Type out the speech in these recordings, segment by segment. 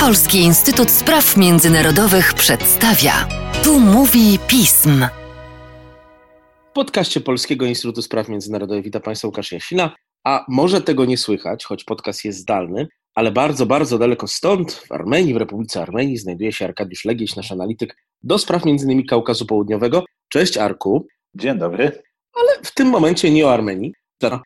Polski Instytut Spraw Międzynarodowych przedstawia. Tu mówi pism. W podcaście Polskiego Instytutu Spraw Międzynarodowych witam Państwa Łukasz Jasina, a może tego nie słychać, choć podcast jest zdalny, ale bardzo, bardzo daleko stąd, w Armenii, w Republice Armenii, znajduje się Arkadiusz Legieś, nasz analityk do spraw m.in. Kaukazu Południowego. Cześć Arku. Dzień dobry. Ale w tym momencie nie o Armenii.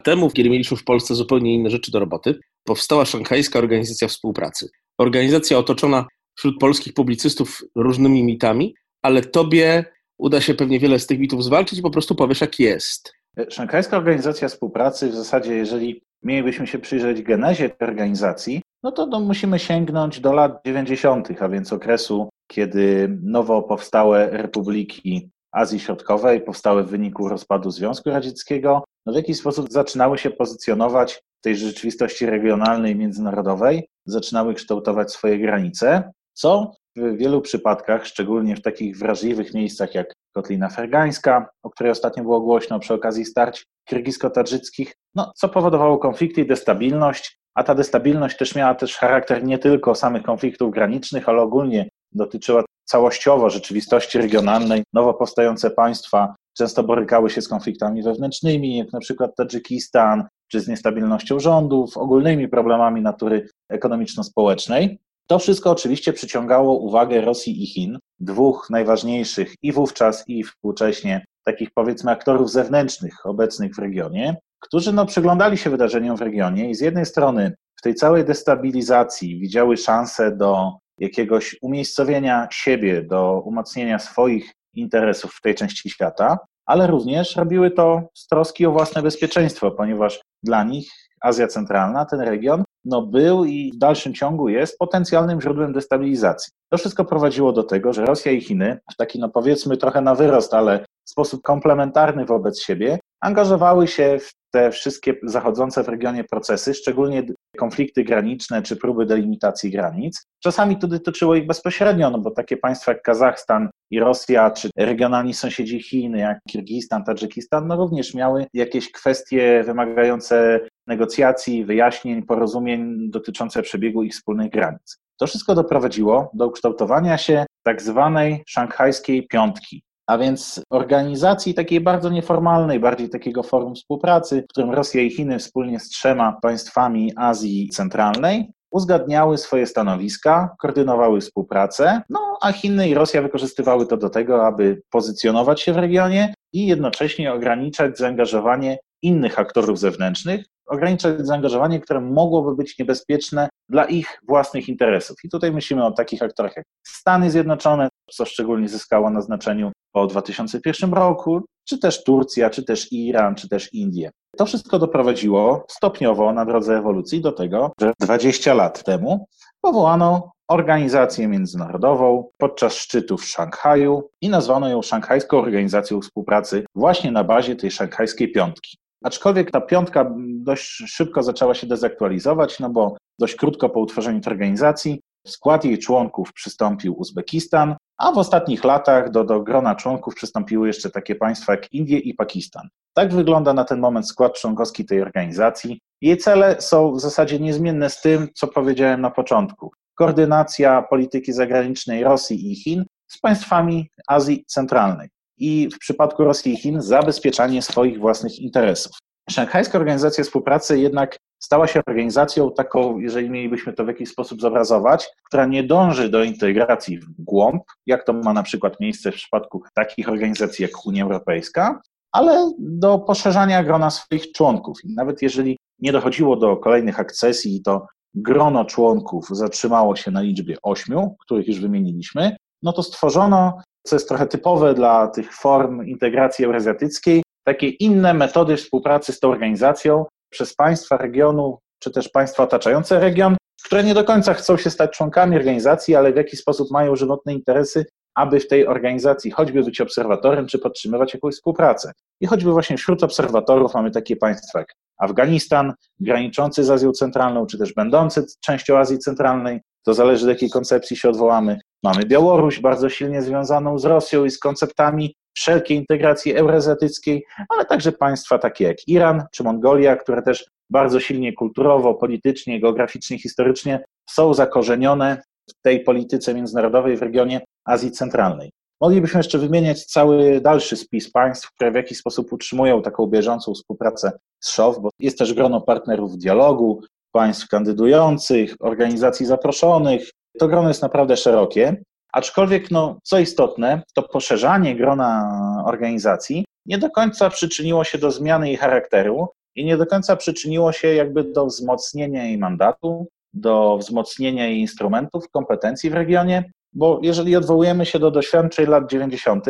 Temu, kiedy mieliśmy w Polsce zupełnie inne rzeczy do roboty, powstała Szanghajska Organizacja Współpracy. Organizacja otoczona wśród polskich publicystów różnymi mitami, ale tobie uda się pewnie wiele z tych mitów zwalczyć po prostu powiesz, jak jest. Szanghajska Organizacja Współpracy, w zasadzie, jeżeli mielibyśmy się przyjrzeć genezie tej organizacji, no to no, musimy sięgnąć do lat 90., a więc okresu, kiedy nowo powstałe republiki Azji Środkowej powstały w wyniku rozpadu Związku Radzieckiego, no w jakiś sposób zaczynały się pozycjonować w tej rzeczywistości regionalnej, międzynarodowej, zaczynały kształtować swoje granice, co w wielu przypadkach, szczególnie w takich wrażliwych miejscach jak Kotlina Fergańska, o której ostatnio było głośno przy okazji starć kirgisko-tadżyckich, no, co powodowało konflikty i destabilność, a ta destabilność też miała też charakter nie tylko samych konfliktów granicznych, ale ogólnie dotyczyła całościowo rzeczywistości regionalnej. Nowo powstające państwa często borykały się z konfliktami wewnętrznymi, jak na przykład Tadżykistan, czy z niestabilnością rządów, ogólnymi problemami natury ekonomiczno-społecznej. To wszystko oczywiście przyciągało uwagę Rosji i Chin, dwóch najważniejszych i wówczas, i współcześnie takich powiedzmy aktorów zewnętrznych obecnych w regionie, którzy no, przyglądali się wydarzeniom w regionie i z jednej strony w tej całej destabilizacji widziały szansę do jakiegoś umiejscowienia siebie, do umocnienia swoich interesów w tej części świata, ale również robiły to z troski o własne bezpieczeństwo, ponieważ dla nich Azja Centralna, ten region, no był i w dalszym ciągu jest potencjalnym źródłem destabilizacji. To wszystko prowadziło do tego, że Rosja i Chiny, w taki no powiedzmy trochę na wyrost, ale w sposób komplementarny wobec siebie, angażowały się w te wszystkie zachodzące w regionie procesy, szczególnie konflikty graniczne czy próby delimitacji granic. Czasami to dotyczyło ich bezpośrednio, no bo takie państwa jak Kazachstan i Rosja, czy regionalni sąsiedzi Chin, jak Kirgistan, Tadżykistan, no również miały jakieś kwestie wymagające negocjacji, wyjaśnień, porozumień dotyczące przebiegu ich wspólnych granic. To wszystko doprowadziło do ukształtowania się tak zwanej szanghajskiej piątki, a więc organizacji takiej bardzo nieformalnej, bardziej takiego forum współpracy, w którym Rosja i Chiny wspólnie z trzema państwami Azji Centralnej uzgadniały swoje stanowiska, koordynowały współpracę, no a Chiny i Rosja wykorzystywały to do tego, aby pozycjonować się w regionie i jednocześnie ograniczać zaangażowanie innych aktorów zewnętrznych, ograniczać zaangażowanie, które mogłoby być niebezpieczne dla ich własnych interesów. I tutaj myślimy o takich aktorach jak Stany Zjednoczone, co szczególnie zyskało na znaczeniu po 2001 roku, czy też Turcja, czy też Iran, czy też Indie. To wszystko doprowadziło stopniowo na drodze ewolucji do tego, że 20 lat temu powołano organizację międzynarodową podczas szczytu w Szanghaju i nazwano ją Szanghajską Organizacją Współpracy właśnie na bazie tej szanghajskiej piątki. Aczkolwiek ta piątka dość szybko zaczęła się dezaktualizować, no bo dość krótko po utworzeniu tej organizacji w skład jej członków przystąpił Uzbekistan, a w ostatnich latach do, do grona członków przystąpiły jeszcze takie państwa jak Indie i Pakistan. Tak wygląda na ten moment skład członkowski tej organizacji. Jej cele są w zasadzie niezmienne z tym, co powiedziałem na początku. Koordynacja polityki zagranicznej Rosji i Chin z państwami Azji Centralnej i w przypadku Rosji i Chin zabezpieczanie swoich własnych interesów. Szanghajska Organizacja Współpracy jednak stała się organizacją taką, jeżeli mielibyśmy to w jakiś sposób zobrazować, która nie dąży do integracji w głąb, jak to ma na przykład miejsce w przypadku takich organizacji jak Unia Europejska, ale do poszerzania grona swoich członków. I nawet jeżeli nie dochodziło do kolejnych akcesji, to grono członków zatrzymało się na liczbie ośmiu, których już wymieniliśmy, no to stworzono, co jest trochę typowe dla tych form integracji eurazjatyckiej, takie inne metody współpracy z tą organizacją przez państwa regionu, czy też państwa otaczające region, które nie do końca chcą się stać członkami organizacji, ale w jakiś sposób mają żywotne interesy, aby w tej organizacji choćby być obserwatorem, czy podtrzymywać jakąś współpracę. I choćby właśnie wśród obserwatorów mamy takie państwa jak Afganistan, graniczący z Azją Centralną, czy też będący częścią Azji Centralnej, to zależy do jakiej koncepcji się odwołamy. Mamy Białoruś, bardzo silnie związaną z Rosją i z konceptami wszelkiej integracji eurazjatyckiej, ale także państwa takie jak Iran czy Mongolia, które też bardzo silnie kulturowo, politycznie, geograficznie, historycznie są zakorzenione w tej polityce międzynarodowej w regionie Azji Centralnej. Moglibyśmy jeszcze wymieniać cały dalszy spis państw, które w jakiś sposób utrzymują taką bieżącą współpracę z SZOW, bo jest też grono partnerów dialogu, państw kandydujących, organizacji zaproszonych. To grono jest naprawdę szerokie, aczkolwiek, no, co istotne, to poszerzanie grona organizacji nie do końca przyczyniło się do zmiany jej charakteru i nie do końca przyczyniło się jakby do wzmocnienia jej mandatu, do wzmocnienia jej instrumentów, kompetencji w regionie, bo jeżeli odwołujemy się do doświadczeń lat 90.,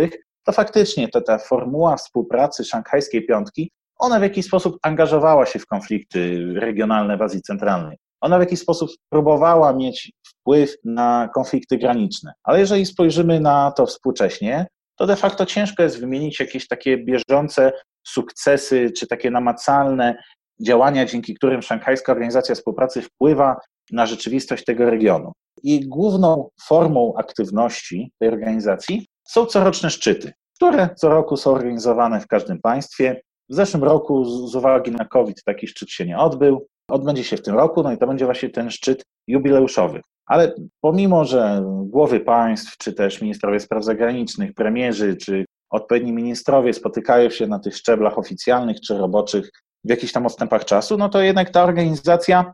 to faktycznie to ta formuła współpracy szanghajskiej piątki, ona w jakiś sposób angażowała się w konflikty regionalne w Azji Centralnej. Ona w jakiś sposób próbowała mieć wpływ na konflikty graniczne. Ale jeżeli spojrzymy na to współcześnie, to de facto ciężko jest wymienić jakieś takie bieżące sukcesy, czy takie namacalne działania, dzięki którym Szanghajska Organizacja Współpracy wpływa na rzeczywistość tego regionu. I główną formą aktywności tej organizacji są coroczne szczyty, które co roku są organizowane w każdym państwie. W zeszłym roku, z uwagi na COVID, taki szczyt się nie odbył. Odbędzie się w tym roku, no i to będzie właśnie ten szczyt jubileuszowy. Ale pomimo, że głowy państw, czy też ministrowie spraw zagranicznych, premierzy, czy odpowiedni ministrowie spotykają się na tych szczeblach oficjalnych czy roboczych w jakichś tam odstępach czasu, no to jednak ta organizacja,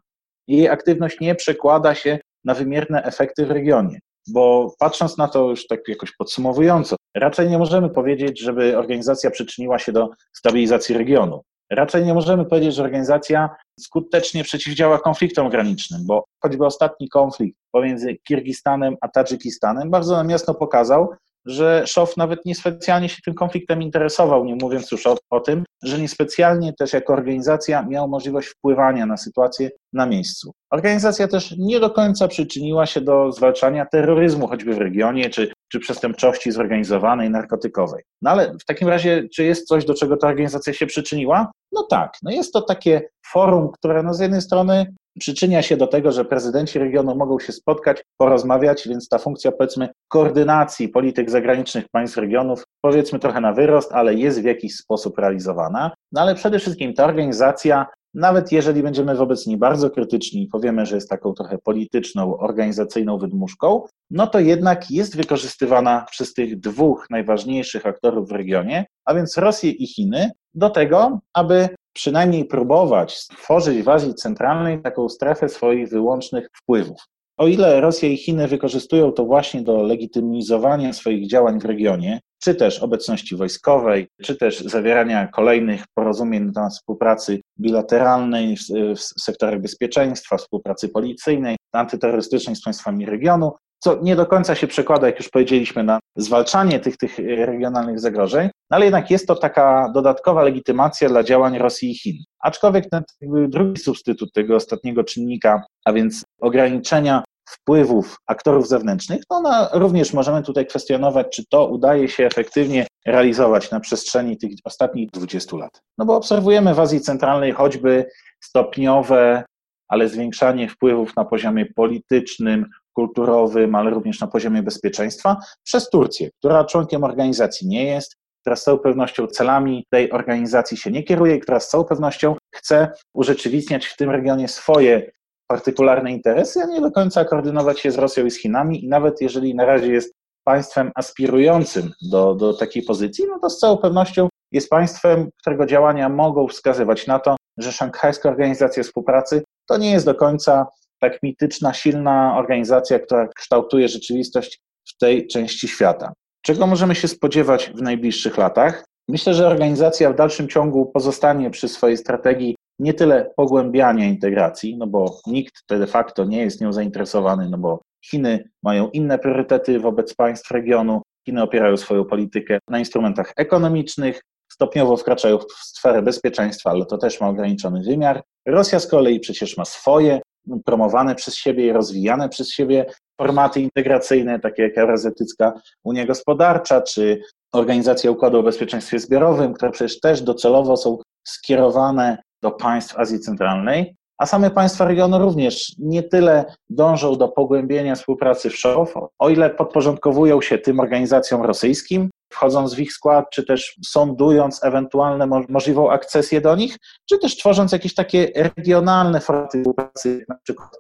jej aktywność nie przekłada się na wymierne efekty w regionie. Bo patrząc na to już tak jakoś podsumowująco, raczej nie możemy powiedzieć, żeby organizacja przyczyniła się do stabilizacji regionu. Raczej nie możemy powiedzieć, że organizacja skutecznie przeciwdziała konfliktom granicznym, bo choćby ostatni konflikt pomiędzy Kirgistanem a Tadżykistanem bardzo nam jasno pokazał, że Szow nawet niespecjalnie się tym konfliktem interesował, nie mówiąc już o, o, tym, że niespecjalnie też jako organizacja miał możliwość wpływania na sytuację na miejscu. Organizacja też nie do końca przyczyniła się do zwalczania terroryzmu, choćby w regionie, czy, czy przestępczości zorganizowanej, narkotykowej. No ale w takim razie, czy jest coś, do czego ta organizacja się przyczyniła? No tak, no jest to takie forum, które no z jednej strony przyczynia się do tego, że prezydenci regionu mogą się spotkać, porozmawiać, więc ta funkcja, powiedzmy, koordynacji polityk zagranicznych państw regionów, powiedzmy trochę na wyrost, ale jest w jakiś sposób realizowana. No ale przede wszystkim ta organizacja, nawet jeżeli będziemy wobec niej bardzo krytyczni i powiemy, że jest taką trochę polityczną, organizacyjną wydmuszką, no to jednak jest wykorzystywana przez tych dwóch najważniejszych aktorów w regionie, a więc Rosję i Chiny, do tego, aby przynajmniej próbować stworzyć w Azji Centralnej taką strefę swoich wyłącznych wpływów. O ile Rosja i Chiny wykorzystują to właśnie do legitymizowania swoich działań w regionie, czy też obecności wojskowej, czy też zawierania kolejnych porozumień na współpracy bilateralnej w sektorach bezpieczeństwa, współpracy policyjnej, antyterrorystycznej z państwami regionu, co nie do końca się przekłada, jak już powiedzieliśmy, na zwalczanie tych, tych regionalnych zagrożeń, no ale jednak jest to taka dodatkowa legitymacja dla działań Rosji i Chin. Aczkolwiek ten drugi substytut tego ostatniego czynnika, a więc ograniczenia wpływów aktorów zewnętrznych, no również możemy tutaj kwestionować, czy to udaje się efektywnie realizować na przestrzeni tych ostatnich 20 lat. No bo obserwujemy w Azji Centralnej choćby stopniowe, ale zwiększanie wpływów na poziomie politycznym, kulturowym, ale również na poziomie bezpieczeństwa przez Turcję, która członkiem organizacji nie jest, która z całą pewnością celami tej organizacji się nie kieruje, która z całą pewnością chce urzeczywistniać w tym regionie swoje partykularne interesy, a nie do końca koordynować się z Rosją i z Chinami. I nawet jeżeli na razie jest państwem aspirującym do, do takiej pozycji, no to z całą pewnością jest państwem, którego działania mogą wskazywać na to, że Szanghajska Organizacja Współpracy to nie jest do końca tak mityczna, silna organizacja, która kształtuje rzeczywistość w tej części świata. Czego możemy się spodziewać w najbliższych latach? Myślę, że organizacja w dalszym ciągu pozostanie przy swojej strategii nie tyle pogłębiania integracji, no bo nikt de facto nie jest nią zainteresowany, no bo Chiny mają inne priorytety wobec państw regionu, Chiny opierają swoją politykę na instrumentach ekonomicznych, stopniowo wkraczają w sferę bezpieczeństwa, ale to też ma ograniczony wymiar. Rosja z kolei przecież ma swoje promowane przez siebie i rozwijane przez siebie formaty integracyjne, takie jak Eurazjatycka Unia Gospodarcza, czy Organizacja Układu o Bezpieczeństwie Zbiorowym, które przecież też docelowo są skierowane do państw Azji Centralnej. A same państwa regionu również nie tyle dążą do pogłębienia współpracy w SZOW, o ile podporządkowują się tym organizacjom rosyjskim, wchodząc w ich skład, czy też sądując ewentualne możliwą akcesję do nich, czy też tworząc jakieś takie regionalne formaty współpracy, na przykład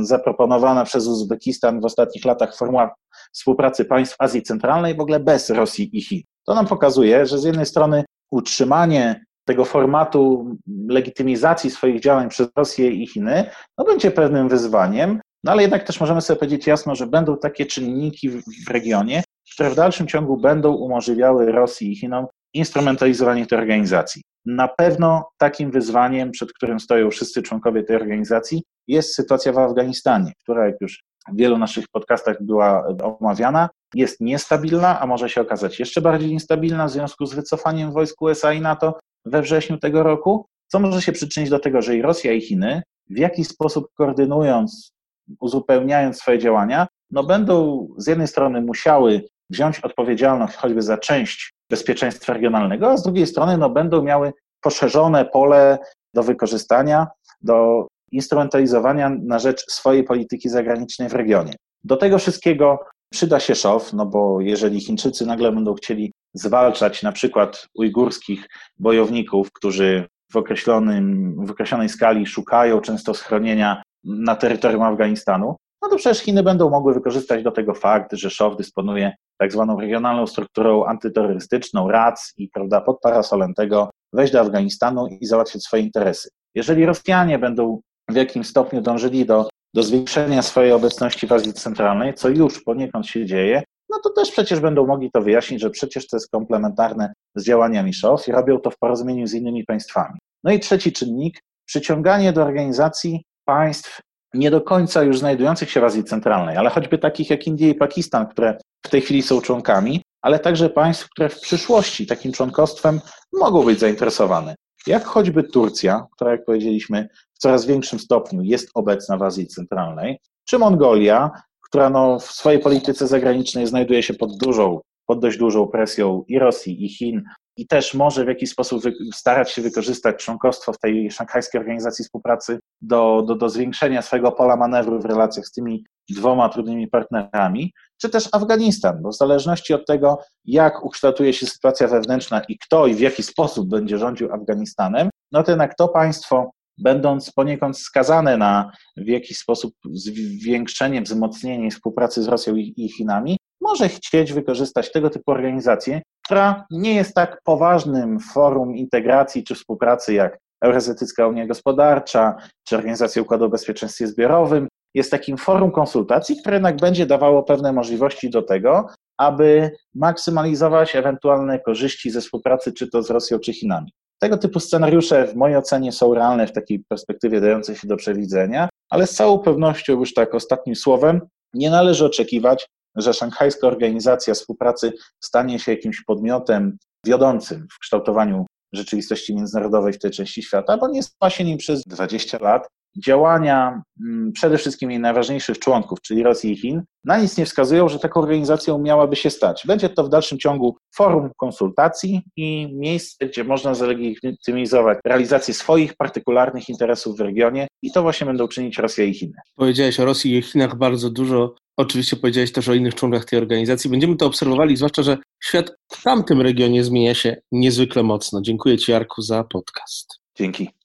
zaproponowana przez Uzbekistan w ostatnich latach formuła współpracy państw Azji Centralnej w ogóle bez Rosji i Chin. To nam pokazuje, że z jednej strony utrzymanie tego formatu legitymizacji swoich działań przez Rosję i Chiny, no będzie pewnym wyzwaniem, no ale jednak też możemy sobie powiedzieć jasno, że będą takie czynniki w, w regionie, które w dalszym ciągu będą umożliwiały Rosji i Chinom instrumentalizowanie tej organizacji. Na pewno takim wyzwaniem, przed którym stoją wszyscy członkowie tej organizacji, jest sytuacja w Afganistanie, która, jak już w wielu naszych podcastach była omawiana, jest niestabilna, a może się okazać jeszcze bardziej niestabilna w związku z wycofaniem wojsk USA i NATO we wrześniu tego roku, co może się przyczynić do tego, że i Rosja i Chiny w jakiś sposób koordynując, uzupełniając swoje działania, no będą z jednej strony musiały wziąć odpowiedzialność choćby za część bezpieczeństwa regionalnego, a z drugiej strony no, będą miały poszerzone pole do wykorzystania, do instrumentalizowania na rzecz swojej polityki zagranicznej w regionie. Do tego wszystkiego przyda się szow, no bo jeżeli Chińczycy nagle będą chcieli zwalczać na przykład ujgurskich bojowników, którzy w, określonym, w określonej skali szukają często schronienia na terytorium Afganistanu, no to przecież Chiny będą mogły wykorzystać do tego fakt, że Szow dysponuje tak zwaną regionalną strukturą antyterrorystyczną, RAC i prawda, pod parasolem tego wejść do Afganistanu i załatwić swoje interesy. Jeżeli Rosjanie będą w jakimś stopniu dążyli do, do zwiększenia swojej obecności w Azji Centralnej, co już poniekąd się dzieje, no to też przecież będą mogli to wyjaśnić, że przecież to jest komplementarne z działaniami SZOF i robią to w porozumieniu z innymi państwami. No i trzeci czynnik, przyciąganie do organizacji państw nie do końca już znajdujących się w Azji Centralnej, ale choćby takich jak Indie i Pakistan, które w tej chwili są członkami, ale także państw, które w przyszłości takim członkostwem mogą być zainteresowane. Jak choćby Turcja, która, jak powiedzieliśmy, w coraz większym stopniu jest obecna w Azji Centralnej, czy Mongolia, która no, w swojej polityce zagranicznej znajduje się pod dużą, pod dość dużą presją i Rosji, i Chin, i też może w jakiś sposób starać się wykorzystać członkostwo w tej szanghajskiej organizacji współpracy do, do, do zwiększenia swojego pola manewru w relacjach z tymi dwoma trudnymi partnerami, czy też Afganistan, bo w zależności od tego, jak ukształtuje się sytuacja wewnętrzna i kto i w jaki sposób będzie rządził Afganistanem, no to jednak to państwo będąc poniekąd skazane na w jakiś sposób zwiększenie, wzmocnienie współpracy z Rosją i Chinami, może chcieć wykorzystać tego typu organizację, która nie jest tak poważnym forum integracji czy współpracy jak Euroazjatycka Unia Gospodarcza czy Organizacja Układu o Bezpieczeństwie Zbiorowym. Jest takim forum konsultacji, które jednak będzie dawało pewne możliwości do tego, aby maksymalizować ewentualne korzyści ze współpracy, czy to z Rosją, czy Chinami. Tego typu scenariusze w mojej ocenie są realne w takiej perspektywie dającej się do przewidzenia, ale z całą pewnością, już tak ostatnim słowem, nie należy oczekiwać, że szanghajska organizacja współpracy stanie się jakimś podmiotem wiodącym w kształtowaniu rzeczywistości międzynarodowej w tej części świata, bo nie stała się nim przez 20 lat. Działania mm, przede wszystkim jej najważniejszych członków, czyli Rosji i Chin, na nic nie wskazują, że taką organizacją miałaby się stać. Będzie to w dalszym ciągu forum konsultacji i miejsce, gdzie można zalegitymizować realizację swoich partykularnych interesów w regionie i to właśnie będą czynić Rosja i Chiny. Powiedziałeś o Rosji i Chinach bardzo dużo. Oczywiście powiedziałeś też o innych członkach tej organizacji. Będziemy to obserwowali, zwłaszcza, że świat w tamtym regionie zmienia się niezwykle mocno. Dziękuję Ci, Jarku, za podcast. Dzięki.